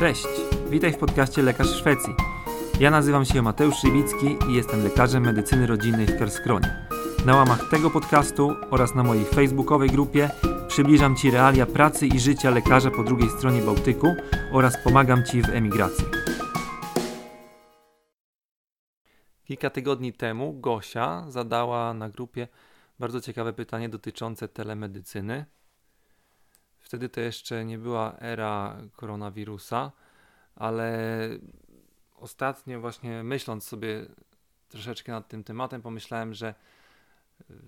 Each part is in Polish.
Cześć, witaj w podcaście Lekarz Szwecji. Ja nazywam się Mateusz Szybicki i jestem lekarzem medycyny rodzinnej w Kerskronie. Na łamach tego podcastu oraz na mojej facebookowej grupie przybliżam Ci realia pracy i życia lekarza po drugiej stronie Bałtyku oraz pomagam Ci w emigracji. Kilka tygodni temu Gosia zadała na grupie bardzo ciekawe pytanie dotyczące telemedycyny. Wtedy to jeszcze nie była era koronawirusa, ale ostatnio właśnie myśląc sobie troszeczkę nad tym tematem, pomyślałem, że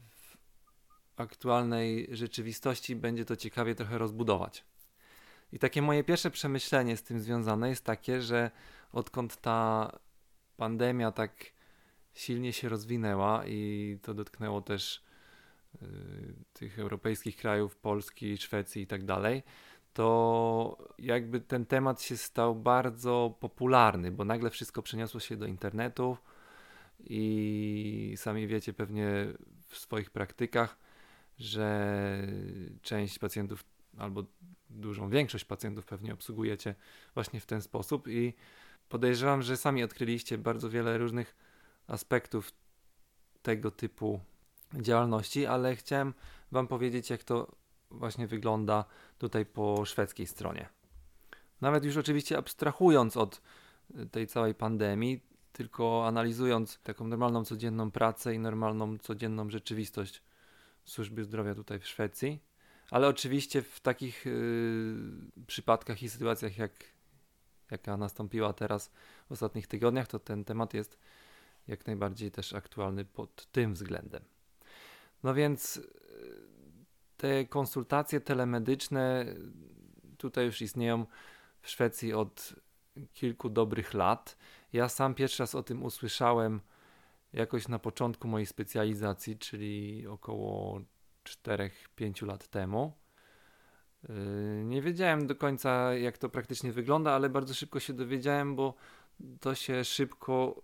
w aktualnej rzeczywistości będzie to ciekawie trochę rozbudować. I takie moje pierwsze przemyślenie z tym związane jest takie, że odkąd ta pandemia tak silnie się rozwinęła i to dotknęło też tych europejskich krajów, Polski, Szwecji i tak dalej, to jakby ten temat się stał bardzo popularny, bo nagle wszystko przeniosło się do internetu i sami wiecie pewnie w swoich praktykach, że część pacjentów albo dużą większość pacjentów pewnie obsługujecie właśnie w ten sposób i podejrzewam, że sami odkryliście bardzo wiele różnych aspektów tego typu działalności, ale chciałem Wam powiedzieć, jak to właśnie wygląda tutaj po szwedzkiej stronie. Nawet już oczywiście abstrahując od tej całej pandemii, tylko analizując taką normalną codzienną pracę i normalną codzienną rzeczywistość służby zdrowia tutaj w Szwecji. Ale oczywiście w takich y, przypadkach i sytuacjach, jak, jaka nastąpiła teraz w ostatnich tygodniach, to ten temat jest jak najbardziej też aktualny pod tym względem. No więc y, te konsultacje telemedyczne tutaj już istnieją w Szwecji od kilku dobrych lat. Ja sam pierwszy raz o tym usłyszałem jakoś na początku mojej specjalizacji, czyli około 4-5 lat temu. Yy, nie wiedziałem do końca, jak to praktycznie wygląda, ale bardzo szybko się dowiedziałem, bo to się szybko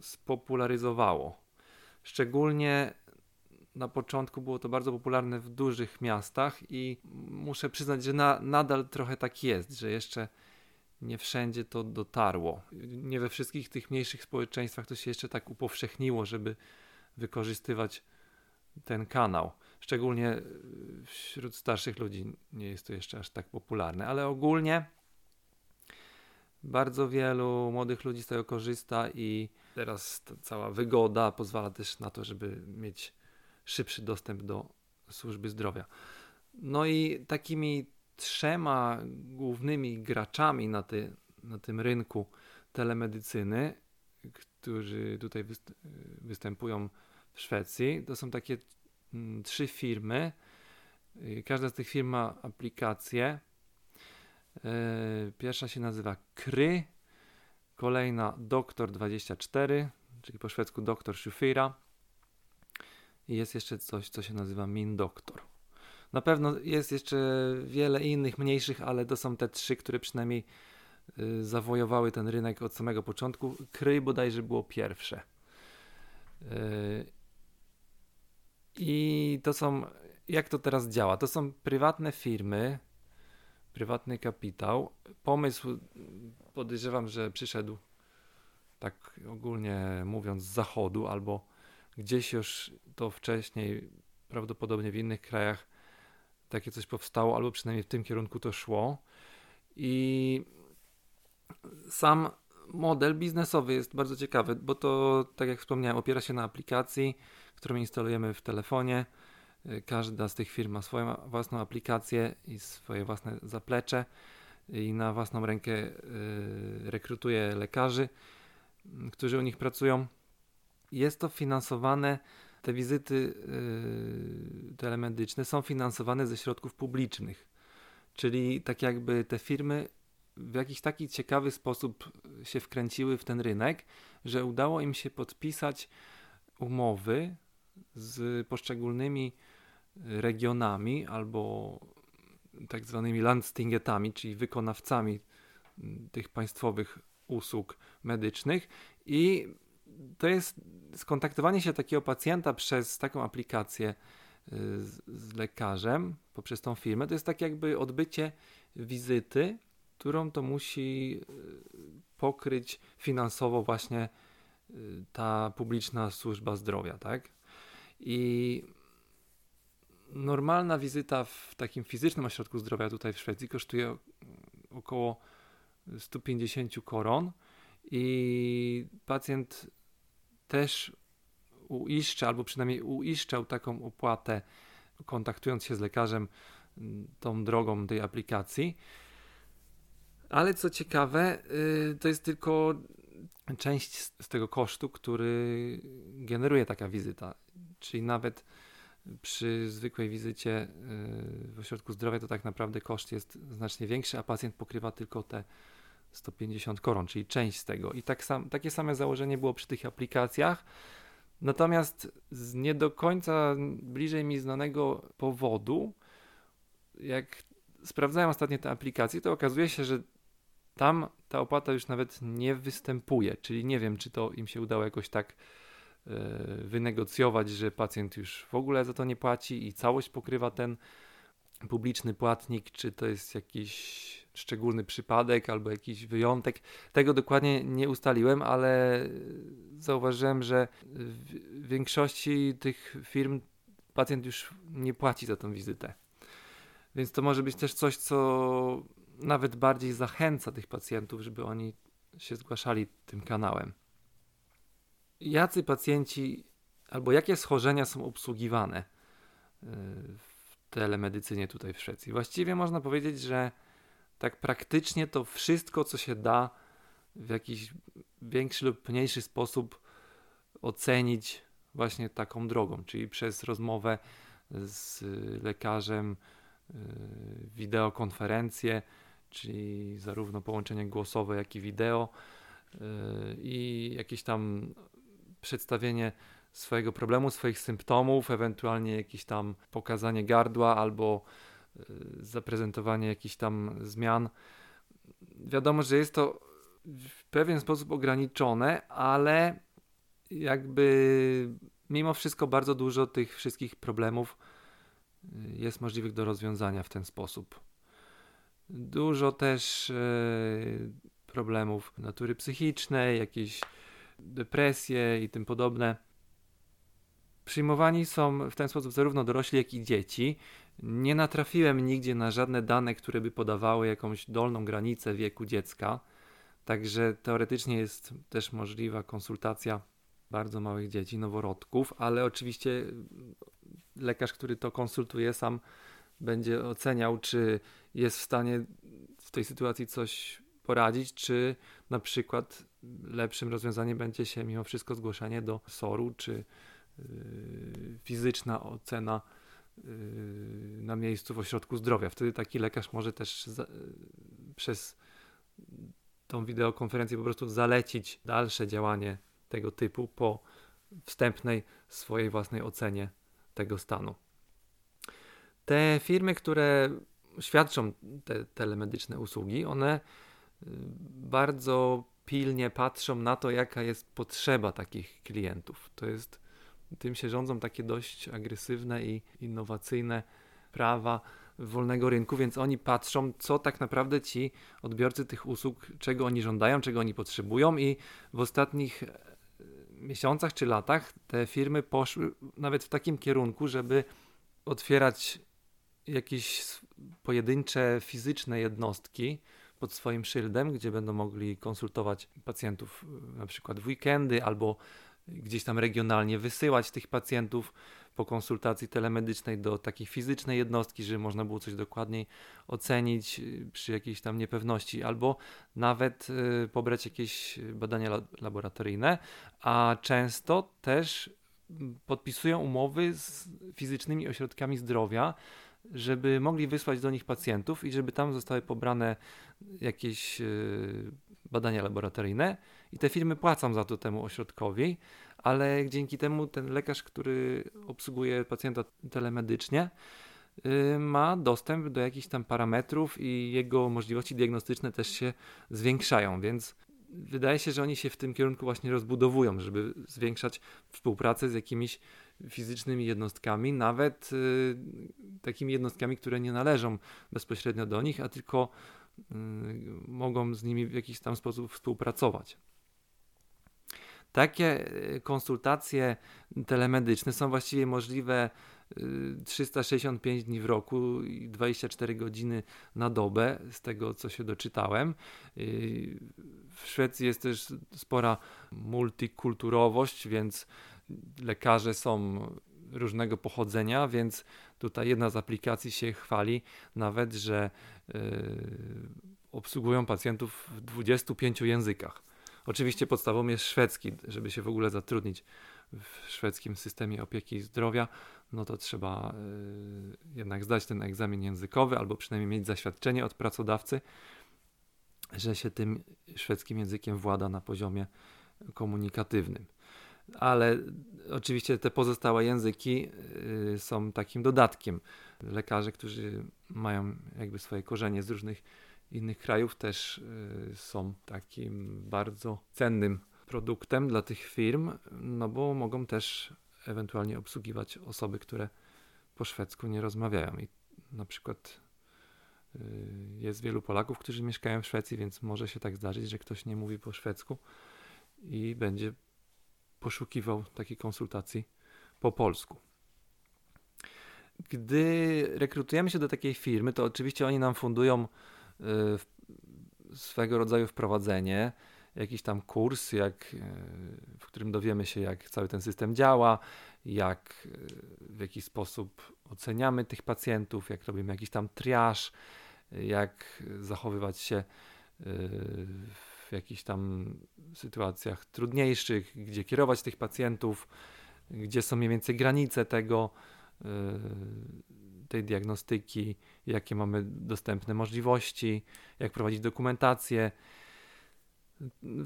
spopularyzowało. Szczególnie na początku było to bardzo popularne w dużych miastach i muszę przyznać, że na, nadal trochę tak jest, że jeszcze nie wszędzie to dotarło. Nie we wszystkich tych mniejszych społeczeństwach to się jeszcze tak upowszechniło, żeby wykorzystywać ten kanał. Szczególnie wśród starszych ludzi nie jest to jeszcze aż tak popularne, ale ogólnie bardzo wielu młodych ludzi z tego korzysta i teraz ta cała wygoda pozwala też na to, żeby mieć szybszy dostęp do służby zdrowia. No i takimi trzema głównymi graczami na, ty, na tym rynku telemedycyny, którzy tutaj występują w Szwecji, to są takie mm, trzy firmy. Każda z tych firm ma aplikację. E, pierwsza się nazywa Kry, kolejna Doktor24, czyli po szwedzku Doktor Shufira i jest jeszcze coś, co się nazywa Min Doktor. Na pewno jest jeszcze wiele innych, mniejszych, ale to są te trzy, które przynajmniej y, zawojowały ten rynek od samego początku. Kryj bodajże było pierwsze. Y, I to są, jak to teraz działa? To są prywatne firmy, prywatny kapitał. Pomysł podejrzewam, że przyszedł tak ogólnie mówiąc z zachodu albo gdzieś już to wcześniej, prawdopodobnie w innych krajach takie coś powstało, albo przynajmniej w tym kierunku to szło. I sam model biznesowy jest bardzo ciekawy, bo to, tak jak wspomniałem, opiera się na aplikacji, którą instalujemy w telefonie. Każda z tych firm ma swoją własną aplikację i swoje własne zaplecze i na własną rękę y, rekrutuje lekarzy, którzy u nich pracują. Jest to finansowane te wizyty yy, telemedyczne są finansowane ze środków publicznych. Czyli tak jakby te firmy w jakiś taki ciekawy sposób się wkręciły w ten rynek, że udało im się podpisać umowy z poszczególnymi regionami albo tak zwanymi landstingetami, czyli wykonawcami tych państwowych usług medycznych i to jest skontaktowanie się takiego pacjenta przez taką aplikację y, z, z lekarzem, poprzez tą firmę, to jest tak jakby odbycie wizyty, którą to musi pokryć finansowo właśnie ta publiczna służba zdrowia, tak? I normalna wizyta w takim fizycznym ośrodku zdrowia tutaj w Szwecji kosztuje około 150 koron i pacjent też uiszcza, albo przynajmniej uiszczał taką opłatę, kontaktując się z lekarzem tą drogą tej aplikacji. Ale co ciekawe, y, to jest tylko część z tego kosztu, który generuje taka wizyta. Czyli nawet przy zwykłej wizycie y, w ośrodku zdrowia to tak naprawdę koszt jest znacznie większy, a pacjent pokrywa tylko te 150 koron, czyli część z tego. I tak sam, takie same założenie było przy tych aplikacjach. Natomiast z nie do końca bliżej mi znanego powodu, jak sprawdzałem ostatnio te aplikacje, to okazuje się, że tam ta opłata już nawet nie występuje, czyli nie wiem, czy to im się udało jakoś tak e, wynegocjować, że pacjent już w ogóle za to nie płaci i całość pokrywa ten publiczny płatnik, czy to jest jakiś szczególny przypadek albo jakiś wyjątek. Tego dokładnie nie ustaliłem, ale zauważyłem, że w większości tych firm pacjent już nie płaci za tą wizytę. Więc to może być też coś, co nawet bardziej zachęca tych pacjentów, żeby oni się zgłaszali tym kanałem. Jacy pacjenci albo jakie schorzenia są obsługiwane y, w telemedycynie tutaj w Szwecji? Właściwie można powiedzieć, że tak praktycznie to wszystko, co się da w jakiś większy lub mniejszy sposób ocenić właśnie taką drogą, czyli przez rozmowę z lekarzem, y, wideokonferencję, czyli zarówno połączenie głosowe, jak i wideo y, i jakieś tam przedstawienie swojego problemu, swoich symptomów, ewentualnie jakieś tam pokazanie gardła albo zaprezentowanie jakichś tam zmian. Wiadomo, że jest to w pewien sposób ograniczone, ale jakby mimo wszystko bardzo dużo tych wszystkich problemów y, jest możliwych do rozwiązania w ten sposób. Dużo też e, problemów natury psychicznej, jakieś depresje i tym podobne. Przyjmowani są w ten sposób zarówno dorośli, jak i dzieci. Nie natrafiłem nigdzie na żadne dane, które by podawały jakąś dolną granicę wieku dziecka. Także teoretycznie jest też możliwa konsultacja bardzo małych dzieci, noworodków, ale oczywiście lekarz, który to konsultuje, sam będzie oceniał, czy jest w stanie w tej sytuacji coś poradzić, czy na przykład lepszym rozwiązaniem będzie się mimo wszystko zgłoszenie do SOR-u, czy yy, fizyczna ocena na miejscu w ośrodku zdrowia. Wtedy taki lekarz może też za, yy, przez tą wideokonferencję po prostu zalecić dalsze działanie tego typu po wstępnej swojej własnej ocenie tego stanu. Te firmy, które świadczą te telemedyczne usługi, one y, bardzo pilnie patrzą na to, jaka jest potrzeba takich klientów. To jest, tym się rządzą takie dość agresywne i innowacyjne prawa wolnego rynku, więc oni patrzą, co tak naprawdę ci odbiorcy tych usług, czego oni żądają, czego oni potrzebują i w ostatnich e, miesiącach czy latach te firmy poszły nawet w takim kierunku, żeby otwierać jakieś pojedyncze fizyczne jednostki pod swoim szyldem, gdzie będą mogli konsultować pacjentów y, na przykład w weekendy albo gdzieś tam regionalnie wysyłać tych pacjentów po konsultacji telemedycznej do takiej fizycznej jednostki, żeby można było coś dokładniej ocenić y, przy jakiejś tam niepewności, albo nawet y, pobrać jakieś badania laboratoryjne, a często też mm, podpisują umowy z fizycznymi ośrodkami zdrowia, żeby mogli wysłać do nich pacjentów i żeby tam zostały pobrane jakieś e, badania laboratoryjne i te firmy płacą za to temu ośrodkowi, ale dzięki temu ten lekarz, który obsługuje pacjenta telemedycznie, e, ma dostęp do jakichś tam parametrów i jego możliwości diagnostyczne też się zwiększają, więc wydaje się, że oni się w tym kierunku właśnie rozbudowują, żeby zwiększać współpracę z jakimiś fizycznymi jednostkami, nawet y, takimi jednostkami, które nie należą bezpośrednio do nich, a tylko mogą z nimi w jakiś tam sposób współpracować. Takie y, konsultacje telemedyczne są właściwie możliwe 365 y, dni w roku i 24 godziny na dobę, z tego co się doczytałem. Y, w Szwecji jest też spora multikulturowość, więc lekarze są różnego pochodzenia, więc tutaj jedna z aplikacji się chwali nawet, że obsługują pacjentów w 25 językach. Oczywiście podstawą jest szwedzki, żeby się w ogóle zatrudnić w szwedzkim systemie opieki zdrowia, no to trzeba y, jednak zdać ten egzamin językowy albo przynajmniej mieć zaświadczenie od pracodawcy, że się tym szwedzkim językiem włada na poziomie komunikatywnym. Ale oczywiście te pozostałe języki y, są takim dodatkiem. Lekarze, którzy mają jakby swoje korzenie z różnych innych krajów też y, są takim bardzo cennym produktem dla tych firm, no bo mogą też ewentualnie obsługiwać osoby, które po szwedzku nie rozmawiają. I na przykład y, jest wielu Polaków, którzy mieszkają w Szwecji, więc może się tak zdarzyć, że ktoś nie mówi po szwedzku i będzie poszukiwał takiej konsultacji po polsku. Gdy rekrutujemy się do takiej firmy, to oczywiście oni nam fundują swego rodzaju wprowadzenie, jakiś tam kurs, jak, y, w którym dowiemy się, jak cały ten system działa, jak y, w jaki sposób oceniamy tych pacjentów, jak robimy jakiś tam triaż, jak zachowywać się w jakichś tam sytuacjach trudniejszych, gdzie kierować tych pacjentów, gdzie są mniej więcej granice tego, tej diagnostyki, jakie mamy dostępne możliwości, jak prowadzić dokumentację.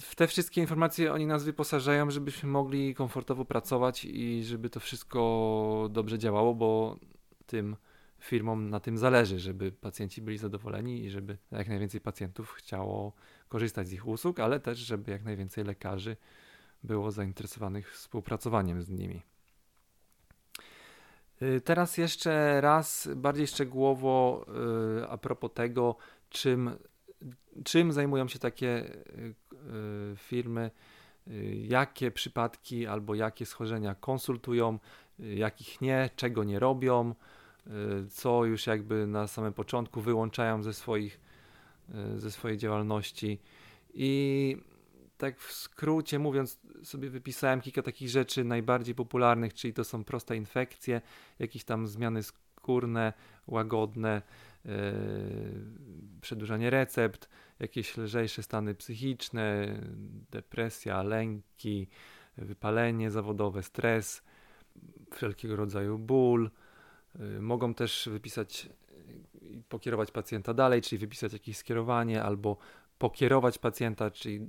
W te wszystkie informacje oni nas wyposażają, żebyśmy mogli komfortowo pracować i żeby to wszystko dobrze działało, bo tym firmom na tym zależy, żeby pacjenci byli zadowoleni i żeby jak najwięcej pacjentów chciało korzystać z ich usług, ale też, żeby jak najwięcej lekarzy było zainteresowanych współpracowaniem z nimi. Y, teraz jeszcze raz bardziej szczegółowo y, a propos tego, czym, czym zajmują się takie y, firmy, jakie przypadki albo jakie schorzenia konsultują, jakich nie, czego nie robią, co już jakby na samym początku wyłączają ze, swoich, ze swojej działalności. I tak w skrócie mówiąc, sobie wypisałem kilka takich rzeczy najbardziej popularnych, czyli to są proste infekcje, jakieś tam zmiany skórne, łagodne, yy, przedłużanie recept, jakieś lżejsze stany psychiczne, depresja, lęki, wypalenie zawodowe, stres, wszelkiego rodzaju ból. Yy, mogą też wypisać i pokierować pacjenta dalej, czyli wypisać jakieś skierowanie albo pokierować pacjenta, czyli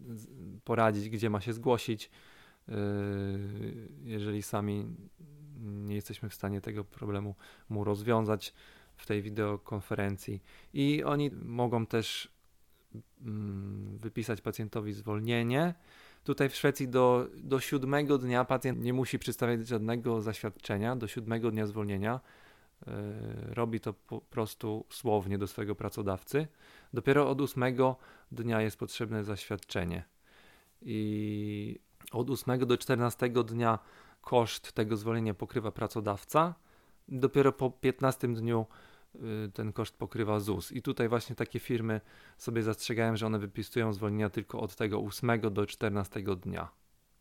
poradzić, gdzie ma się zgłosić, yy, jeżeli sami nie jesteśmy w stanie tego problemu mu rozwiązać w tej wideokonferencji. I oni mogą też mm, wypisać pacjentowi zwolnienie. Tutaj w Szwecji do, do siódmego dnia pacjent nie musi przedstawiać żadnego zaświadczenia, do siódmego dnia zwolnienia. Yy, robi to po prostu słownie do swojego pracodawcy. Dopiero od ósmego dnia jest potrzebne zaświadczenie. I od 8 do 14 dnia koszt tego zwolnienia pokrywa pracodawca. Dopiero po 15 dniu y, ten koszt pokrywa ZUS. I tutaj właśnie takie firmy sobie zastrzegają, że one wypisują zwolnienia tylko od tego 8 do 14 dnia,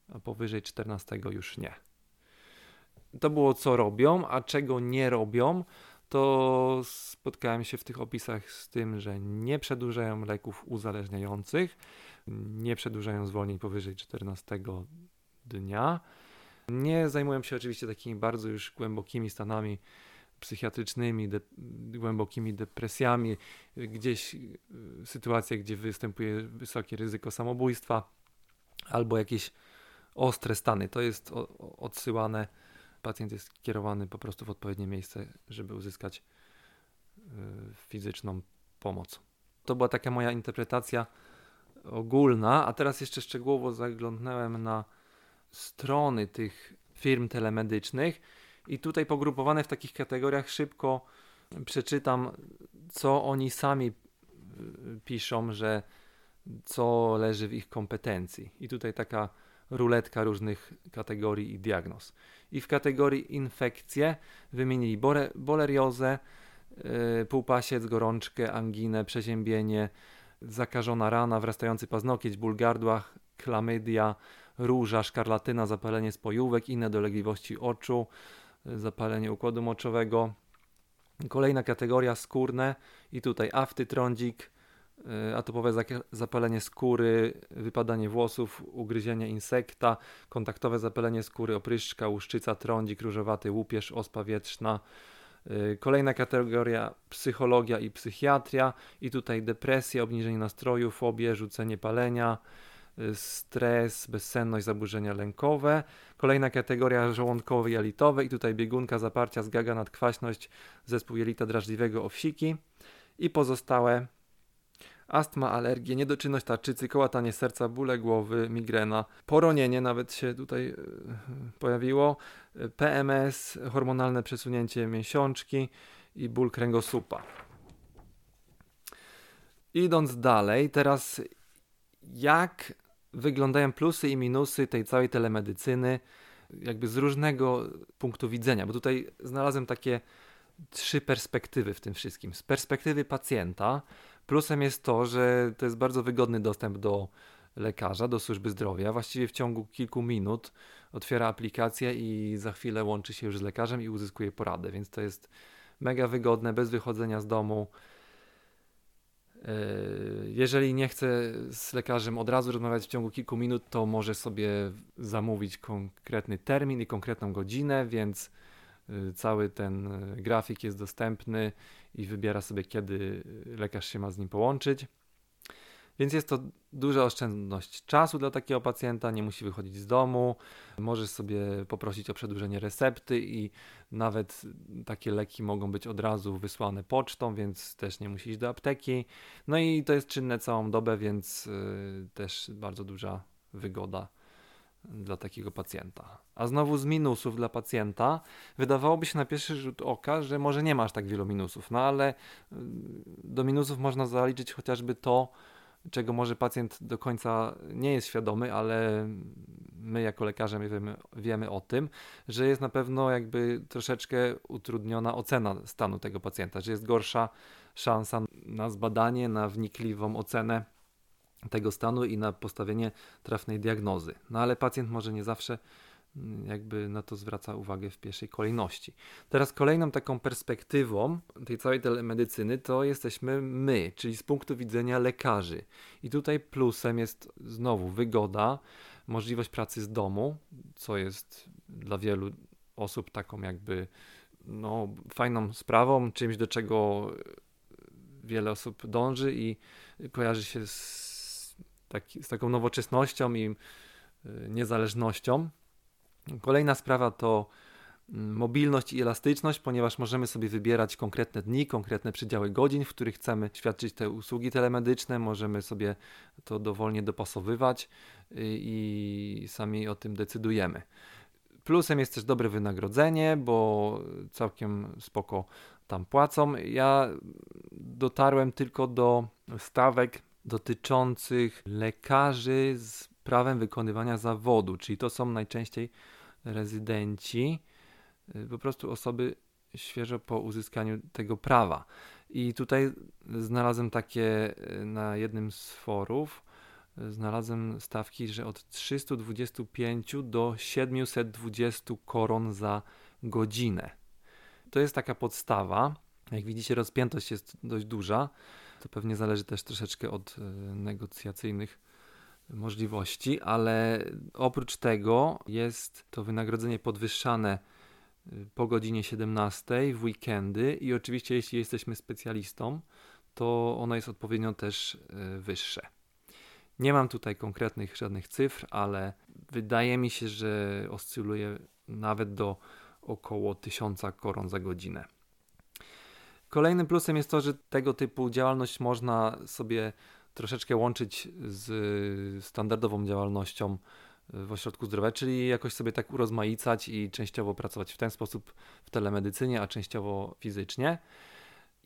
a powyżej 14 już nie. To było co robią, a czego nie robią, to spotkałem się w tych opisach z tym, że nie przedłużają leków uzależniających, nie przedłużają zwolnień powyżej 14 dnia. Nie zajmują się oczywiście takimi bardzo już głębokimi stanami psychiatrycznymi, de głębokimi depresjami, gdzieś y, sytuacje, gdzie występuje wysokie ryzyko samobójstwa albo jakieś ostre stany. To jest odsyłane pacjent jest kierowany po prostu w odpowiednie miejsce, żeby uzyskać y, fizyczną pomoc. To była taka moja interpretacja ogólna, a teraz jeszcze szczegółowo zaglądnąłem na strony tych firm telemedycznych i tutaj pogrupowane w takich kategoriach szybko przeczytam, co oni sami piszą, że co leży w ich kompetencji. I tutaj taka ruletka różnych kategorii i diagnoz. I w kategorii infekcje wymienili boleriozę, yy, półpasiec, gorączkę, anginę, przeziębienie, zakażona rana, wrastający paznokieć, ból gardła, klamydia, róża, szkarlatyna, zapalenie spojówek, inne dolegliwości oczu, zapalenie układu moczowego. Kolejna kategoria skórne i tutaj afty, trądzik, atopowe zapalenie skóry, wypadanie włosów, ugryzienie insekta, kontaktowe zapalenie skóry, opryszczka, łuszczyca, trądzik, różowaty łupież, ospa wietrzna. Y, kolejna kategoria psychologia i psychiatria i tutaj depresja, obniżenie nastroju, fobie, rzucenie palenia, stres, bezsenność, zaburzenia lękowe. Kolejna kategoria żołądkowe i jelitowe i tutaj biegunka, zaparcia, zgaga, nadkwaśność, zespół jelita drażliwego, owsiki i pozostałe astma, alergie, niedoczynność tarczycy, kołatanie serca, bóle głowy, migrena, poronienie nawet się tutaj e, pojawiło, PMS, hormonalne przesunięcie miesiączki i ból kręgosłupa. Idąc dalej, teraz jak wyglądają plusy i minusy tej całej telemedycyny, jakby z różnego punktu widzenia, bo tutaj znalazłem takie trzy perspektywy w tym wszystkim. Z perspektywy pacjenta, plusem jest to, że to jest bardzo wygodny dostęp do lekarza, do służby zdrowia. Właściwie w ciągu kilku minut otwiera aplikację i za chwilę łączy się już z lekarzem i uzyskuje poradę, więc to jest mega wygodne, bez wychodzenia z domu. E, jeżeli nie chce z lekarzem od razu rozmawiać w ciągu kilku minut, to może sobie zamówić konkretny termin i konkretną godzinę, więc cały ten e, grafik jest dostępny i wybiera sobie, kiedy lekarz się ma z nim połączyć. Więc jest to duża oszczędność czasu dla takiego pacjenta, nie musi wychodzić z domu, może sobie poprosić o przedłużenie recepty i nawet takie leki mogą być od razu wysłane pocztą, więc też nie musi iść do apteki. No i to jest czynne całą dobę, więc też bardzo duża wygoda dla takiego pacjenta. A znowu z minusów dla pacjenta, wydawałoby się na pierwszy rzut oka, że może nie masz tak wielu minusów, no ale y, do minusów można zaliczyć chociażby to, czego może pacjent do końca nie jest świadomy, ale my jako lekarze wiemy, wiemy o tym, że jest na pewno jakby troszeczkę utrudniona ocena stanu tego pacjenta, że jest gorsza szansa na zbadanie, na wnikliwą ocenę tego stanu i na postawienie trafnej diagnozy. No ale pacjent może nie zawsze jakby na to zwraca uwagę w pierwszej kolejności. Teraz kolejną taką perspektywą tej całej telemedycyny to jesteśmy my, czyli z punktu widzenia lekarzy. I tutaj plusem jest znowu wygoda, możliwość pracy z domu, co jest dla wielu osób taką jakby no, fajną sprawą, czymś do czego wiele osób dąży i kojarzy się z, taki, z taką nowoczesnością i y, niezależnością. Kolejna sprawa to mm, mobilność i elastyczność, ponieważ możemy sobie wybierać konkretne dni, konkretne przedziały godzin, w których chcemy świadczyć te usługi telemedyczne, możemy sobie to dowolnie dopasowywać y, i sami o tym decydujemy. Plusem jest też dobre wynagrodzenie, bo całkiem spoko tam płacą. Ja dotarłem tylko do stawek dotyczących lekarzy z prawem wykonywania zawodu, czyli to są najczęściej rezydenci, y, po prostu osoby świeżo po uzyskaniu tego prawa. I tutaj znalazłem takie y, na jednym z forów, y, znalazłem stawki, że od 325 do 720 koron za godzinę. To jest taka podstawa. Jak widzicie, rozpiętość jest dość duża. To pewnie zależy też troszeczkę od negocjacyjnych możliwości, ale oprócz tego jest to wynagrodzenie podwyższane y, po godzinie 17 w weekendy i oczywiście jeśli jesteśmy specjalistą, to ono jest odpowiednio też y, wyższe. Nie mam tutaj konkretnych żadnych cyfr, ale wydaje mi się, że oscyluje nawet do około 1000 koron za godzinę. Kolejnym plusem jest to, że tego typu działalność można sobie troszeczkę łączyć z standardową działalnością w ośrodku zdrowia, czyli jakoś sobie tak urozmaicać i częściowo pracować w ten sposób w telemedycynie, a częściowo fizycznie.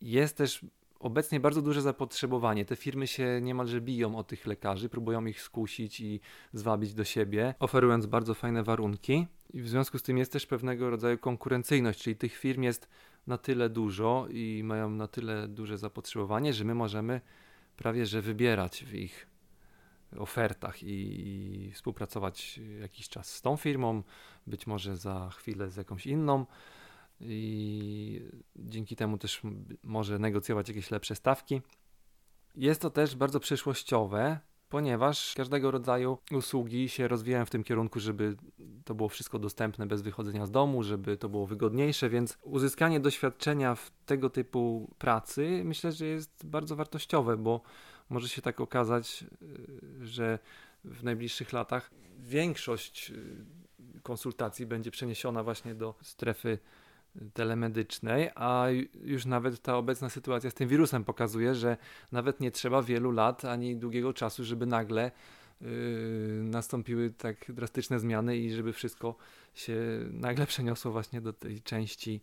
Jest też obecnie bardzo duże zapotrzebowanie. Te firmy się niemalże biją o tych lekarzy, próbują ich skusić i zwabić do siebie, oferując bardzo fajne warunki. I w związku z tym jest też pewnego rodzaju konkurencyjność, czyli tych firm jest na tyle dużo i mają na tyle duże zapotrzebowanie, że my możemy prawie że wybierać w ich ofertach i, i współpracować jakiś czas z tą firmą, być może za chwilę z jakąś inną i dzięki temu też może negocjować jakieś lepsze stawki. Jest to też bardzo przyszłościowe, ponieważ każdego rodzaju usługi się rozwijają w tym kierunku, żeby to było wszystko dostępne bez wychodzenia z domu, żeby to było wygodniejsze, więc uzyskanie doświadczenia w tego typu pracy myślę, że jest bardzo wartościowe, bo może się tak okazać, y, że w najbliższych latach większość y, konsultacji będzie przeniesiona właśnie do strefy telemedycznej, a już nawet ta obecna sytuacja z tym wirusem pokazuje, że nawet nie trzeba wielu lat ani długiego czasu, żeby nagle yy, nastąpiły tak drastyczne zmiany i żeby wszystko się nagle przeniosło właśnie do tej części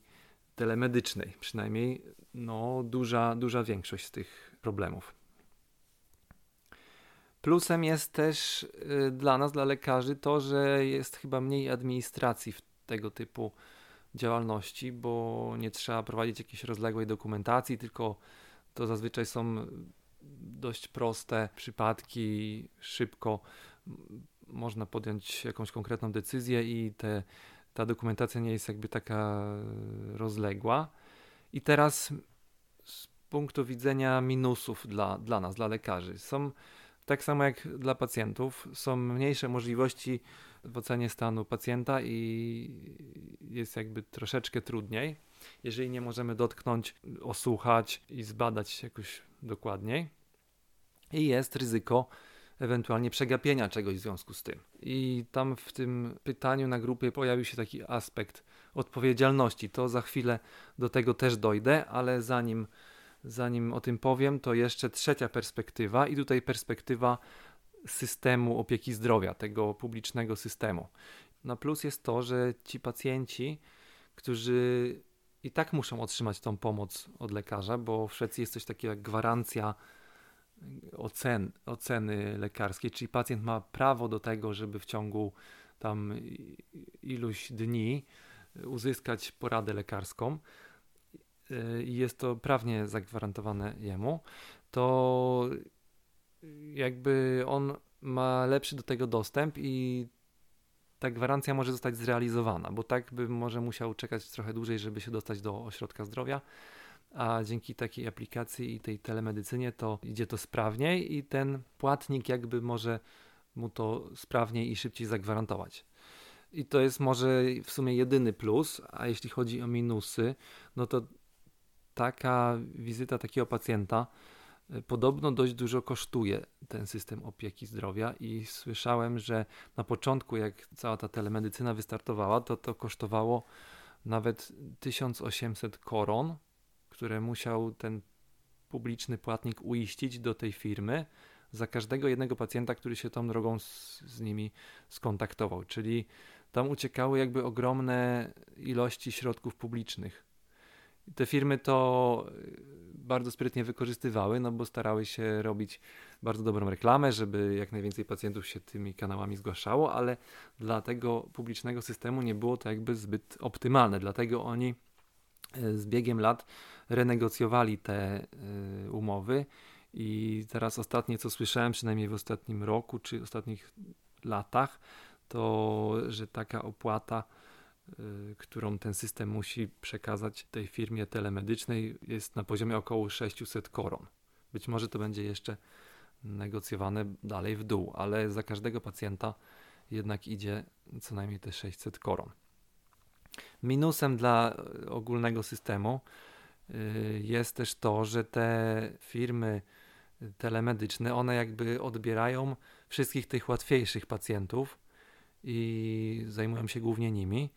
telemedycznej. Przynajmniej no, duża, duża większość z tych problemów. Plusem jest też yy, dla nas, dla lekarzy, to, że jest chyba mniej administracji w tego typu działalności, bo nie trzeba prowadzić jakiejś rozległej dokumentacji, tylko to zazwyczaj są dość proste przypadki, szybko można podjąć jakąś konkretną decyzję i te, ta dokumentacja nie jest jakby taka rozległa. I teraz z punktu widzenia minusów dla, dla nas, dla lekarzy, są tak samo jak dla pacjentów, są mniejsze możliwości w ocenie stanu pacjenta i jest jakby troszeczkę trudniej, jeżeli nie możemy dotknąć, osłuchać i zbadać jakoś dokładniej. I jest ryzyko ewentualnie przegapienia czegoś w związku z tym. I tam w tym pytaniu na grupie pojawił się taki aspekt odpowiedzialności. To za chwilę do tego też dojdę, ale zanim, zanim o tym powiem, to jeszcze trzecia perspektywa, i tutaj perspektywa systemu opieki zdrowia, tego publicznego systemu. Na plus jest to, że ci pacjenci, którzy i tak muszą otrzymać tą pomoc od lekarza, bo w Szwecji jest coś takiego jak gwarancja ocen, oceny lekarskiej, czyli pacjent ma prawo do tego, żeby w ciągu tam iluś dni uzyskać poradę lekarską i jest to prawnie zagwarantowane jemu, to jakby on ma lepszy do tego dostęp i ta gwarancja może zostać zrealizowana, bo tak by może musiał czekać trochę dłużej, żeby się dostać do ośrodka zdrowia, a dzięki takiej aplikacji i tej telemedycynie to idzie to sprawniej i ten płatnik jakby może mu to sprawniej i szybciej zagwarantować. I to jest może w sumie jedyny plus, a jeśli chodzi o minusy, no to taka wizyta takiego pacjenta Podobno dość dużo kosztuje ten system opieki zdrowia i słyszałem, że na początku, jak cała ta telemedycyna wystartowała, to to kosztowało nawet 1800 koron, które musiał ten publiczny płatnik uiścić do tej firmy za każdego jednego pacjenta, który się tą drogą z, z nimi skontaktował. Czyli tam uciekały jakby ogromne ilości środków publicznych. Te firmy to bardzo sprytnie wykorzystywały, no bo starały się robić bardzo dobrą reklamę, żeby jak najwięcej pacjentów się tymi kanałami zgłaszało, ale dla tego publicznego systemu nie było to jakby zbyt optymalne. Dlatego oni e, z biegiem lat renegocjowali te y, umowy i teraz ostatnie co słyszałem, przynajmniej w ostatnim roku czy ostatnich latach, to że taka opłata Y, którą ten system musi przekazać tej firmie telemedycznej, jest na poziomie około 600 koron. Być może to będzie jeszcze negocjowane dalej w dół, ale za każdego pacjenta jednak idzie co najmniej te 600 koron. Minusem dla ogólnego systemu y, jest też to, że te firmy telemedyczne, one jakby odbierają wszystkich tych łatwiejszych pacjentów i zajmują się głównie nimi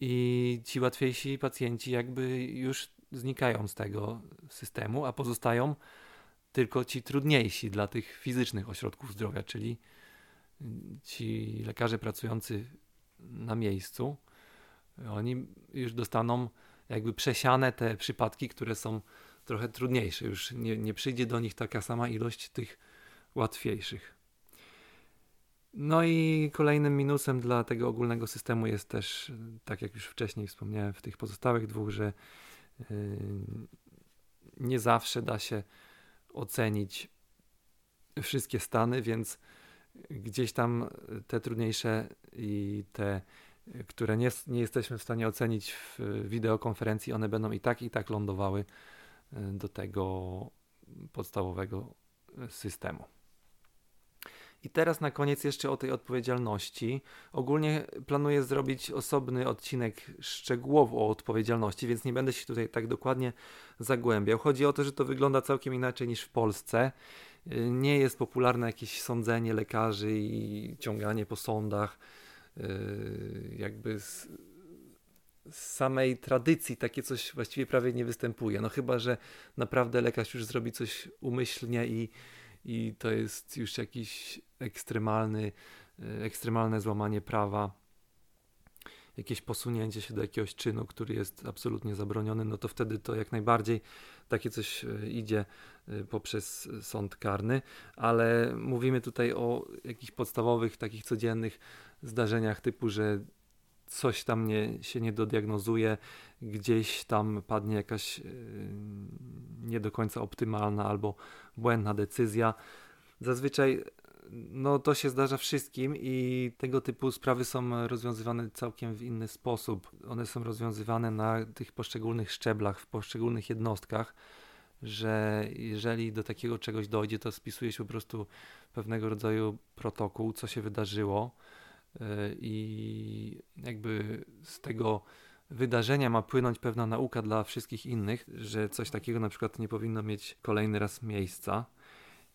i ci łatwiejsi pacjenci jakby już znikają z tego systemu, a pozostają tylko ci trudniejsi dla tych fizycznych ośrodków zdrowia, czyli ci lekarze pracujący na miejscu. Oni już dostaną jakby przesiane te przypadki, które są trochę trudniejsze. Już nie, nie przyjdzie do nich taka sama ilość tych łatwiejszych. No i kolejnym minusem dla tego ogólnego systemu jest też, tak jak już wcześniej wspomniałem w tych pozostałych dwóch, że yy, nie zawsze da się ocenić wszystkie stany, więc gdzieś tam te trudniejsze i te, które nie, nie jesteśmy w stanie ocenić w wideokonferencji, one będą i tak, i tak lądowały yy, do tego podstawowego systemu. I teraz na koniec jeszcze o tej odpowiedzialności. Ogólnie planuję zrobić osobny odcinek szczegółowo o odpowiedzialności, więc nie będę się tutaj tak dokładnie zagłębiał. Chodzi o to, że to wygląda całkiem inaczej niż w Polsce. Nie jest popularne jakieś sądzenie lekarzy i ciąganie po sądach. Yy, jakby z samej tradycji takie coś właściwie prawie nie występuje. No chyba, że naprawdę lekarz już zrobi coś umyślnie i i to jest już jakiś ekstremalny, e, ekstremalne złamanie prawa, jakieś posunięcie się do jakiegoś czynu, który jest absolutnie zabroniony, no to wtedy to jak najbardziej takie coś e, idzie e, poprzez sąd karny, ale mówimy tutaj o jakichś podstawowych, takich codziennych zdarzeniach typu, że coś tam nie, się nie dodiagnozuje, gdzieś tam padnie jakaś yy, nie do końca optymalna albo błędna decyzja. Zazwyczaj no, to się zdarza wszystkim i tego typu sprawy są rozwiązywane całkiem w inny sposób. One są rozwiązywane na tych poszczególnych szczeblach, w poszczególnych jednostkach, że jeżeli do takiego czegoś dojdzie, to spisuje się po prostu pewnego rodzaju protokół, co się wydarzyło i jakby z tego wydarzenia ma płynąć pewna nauka dla wszystkich innych, że coś takiego na przykład nie powinno mieć kolejny raz miejsca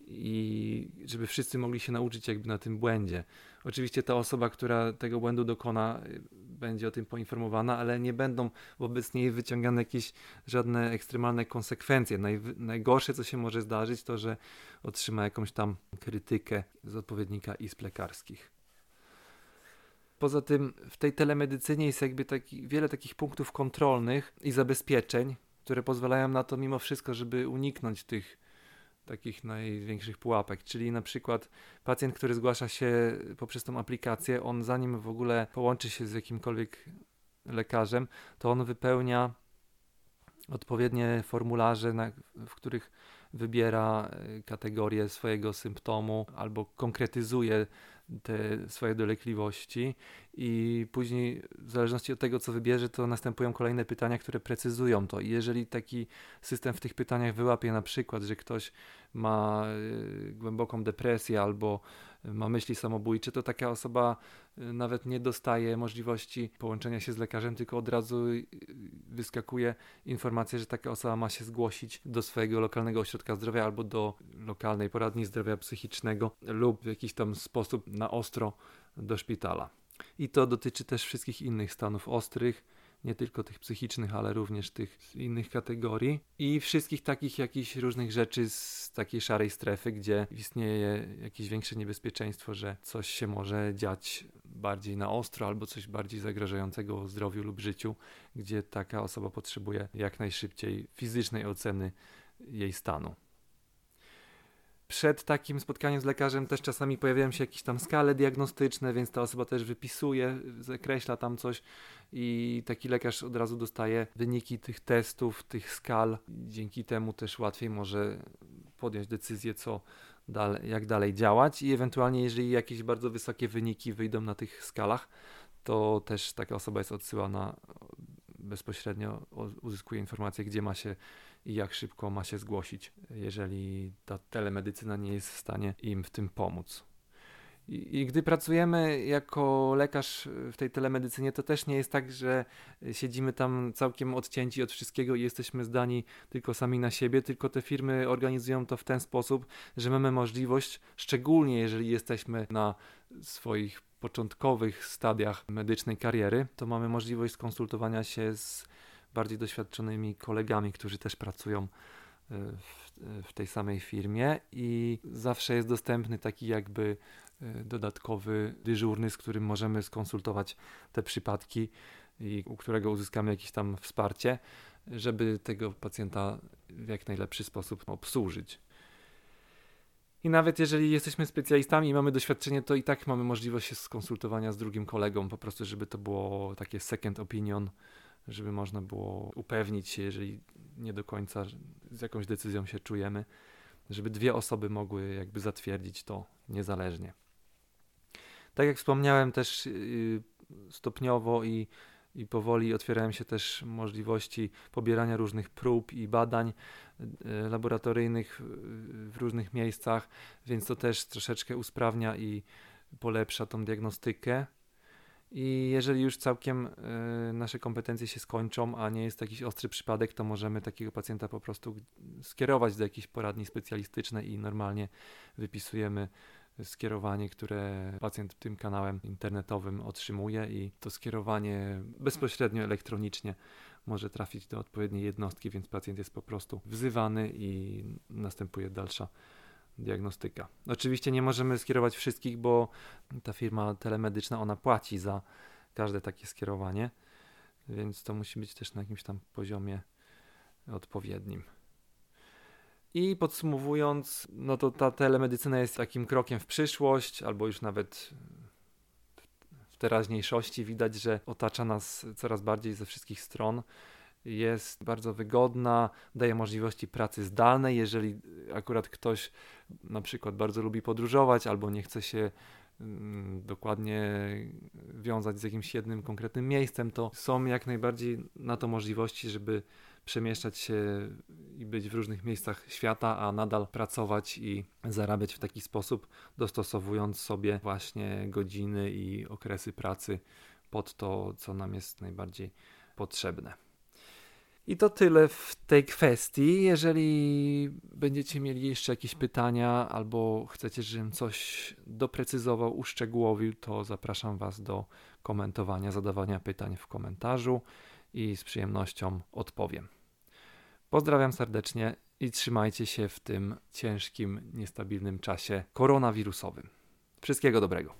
i żeby wszyscy mogli się nauczyć jakby na tym błędzie. Oczywiście ta osoba, która tego błędu dokona, będzie o tym poinformowana, ale nie będą wobec niej wyciągane jakieś żadne ekstremalne konsekwencje. Naj, najgorsze, co się może zdarzyć, to że otrzyma jakąś tam krytykę z odpowiednika izb lekarskich. Poza tym w tej telemedycynie jest jakby taki, wiele takich punktów kontrolnych i zabezpieczeń, które pozwalają na to mimo wszystko, żeby uniknąć tych takich największych pułapek. Czyli na przykład pacjent, który zgłasza się poprzez tą aplikację, on zanim w ogóle połączy się z jakimkolwiek lekarzem, to on wypełnia odpowiednie formularze, na, w których wybiera e, kategorię swojego symptomu albo konkretyzuje te swoje dolegliwości i później w zależności od tego, co wybierze, to następują kolejne pytania, które precyzują to. I jeżeli taki system w tych pytaniach wyłapie na przykład, że ktoś ma y, głęboką depresję albo ma myśli samobójcze, to taka osoba y, nawet nie dostaje możliwości połączenia się z lekarzem, tylko od razu y, wyskakuje informacja, że taka osoba ma się zgłosić do swojego lokalnego ośrodka zdrowia albo do lokalnej poradni zdrowia psychicznego lub w jakiś tam sposób na ostro do szpitala. I to dotyczy też wszystkich innych stanów ostrych, nie tylko tych psychicznych, ale również tych innych kategorii. I wszystkich takich jakichś różnych rzeczy z takiej szarej strefy, gdzie istnieje jakieś większe niebezpieczeństwo, że coś się może dziać bardziej na ostro albo coś bardziej zagrażającego zdrowiu lub życiu, gdzie taka osoba potrzebuje jak najszybciej fizycznej oceny jej stanu przed takim spotkaniem z lekarzem też czasami pojawiają się jakieś tam skale diagnostyczne, więc ta osoba też wypisuje, zakreśla tam coś i taki lekarz od razu dostaje wyniki tych testów, tych skal. Dzięki temu też łatwiej może podjąć decyzję, co dalej, jak dalej działać i ewentualnie jeżeli jakieś bardzo wysokie wyniki wyjdą na tych skalach, to też taka osoba jest odsyłana bezpośrednio, uzyskuje informację, gdzie ma się i jak szybko ma się zgłosić, jeżeli ta telemedycyna nie jest w stanie im w tym pomóc. I, gdy pracujemy jako lekarz w tej telemedycynie, to też nie jest tak, że siedzimy tam całkiem odcięci od wszystkiego i jesteśmy zdani tylko sami na siebie, tylko te firmy organizują to w ten sposób, że mamy możliwość, szczególnie jeżeli jesteśmy na swoich początkowych stadiach medycznej kariery, to mamy możliwość skonsultowania się z bardziej doświadczonymi kolegami, którzy też pracują e, w, w, tej samej firmie i zawsze jest dostępny taki jakby e, dodatkowy dyżurny, z którym możemy skonsultować te przypadki i u którego uzyskamy jakieś tam wsparcie. żeby tego pacjenta w jak najlepszy sposób obsłużyć. I nawet jeżeli jesteśmy specjalistami i mamy doświadczenie, to i tak mamy możliwość skonsultowania z drugim kolegą, po prostu, żeby to było takie second opinion, żeby można było upewnić się, jeżeli nie do końca z jakąś decyzją się czujemy, żeby dwie osoby mogły jakby zatwierdzić to niezależnie. Tak jak wspomniałem, też y, stopniowo i, i powoli otwierają się też możliwości pobierania różnych prób i badań y, laboratoryjnych w różnych miejscach, więc to też troszeczkę usprawnia i polepsza tą diagnostykę. I jeżeli już całkiem y, nasze kompetencje się skończą, a nie jest jakiś ostry przypadek, to możemy takiego pacjenta po prostu skierować do jakiejś poradni specjalistycznej i normalnie wypisujemy skierowanie, które pacjent tym kanałem internetowym otrzymuje i to skierowanie bezpośrednio elektronicznie może trafić do odpowiedniej jednostki, więc pacjent jest po prostu wzywany i następuje dalsza diagnostyka. Oczywiście nie możemy skierować wszystkich, bo ta firma telemedyczna ona płaci za każde takie skierowanie, więc to musi być też na jakimś tam poziomie odpowiednim. I podsumowując, no to ta telemedycyna jest takim krokiem w przyszłość, albo już nawet w teraźniejszości. Widać, że otacza nas coraz bardziej ze wszystkich stron. Jest bardzo wygodna, daje możliwości pracy zdalnej. Jeżeli akurat ktoś na przykład bardzo lubi podróżować albo nie chce się mm, dokładnie wiązać z jakimś jednym konkretnym miejscem, to są jak najbardziej na to możliwości, żeby przemieszczać się i być w różnych miejscach świata, a nadal pracować i zarabiać w taki sposób, dostosowując sobie właśnie godziny i okresy pracy pod to, co nam jest najbardziej potrzebne. I to tyle w tej kwestii. Jeżeli będziecie mieli jeszcze jakieś pytania albo chcecie, żebym coś doprecyzował, uszczegółowił, to zapraszam Was do komentowania, zadawania pytań w komentarzu i z przyjemnością odpowiem. Pozdrawiam serdecznie i trzymajcie się w tym ciężkim, niestabilnym czasie koronawirusowym. Wszystkiego dobrego.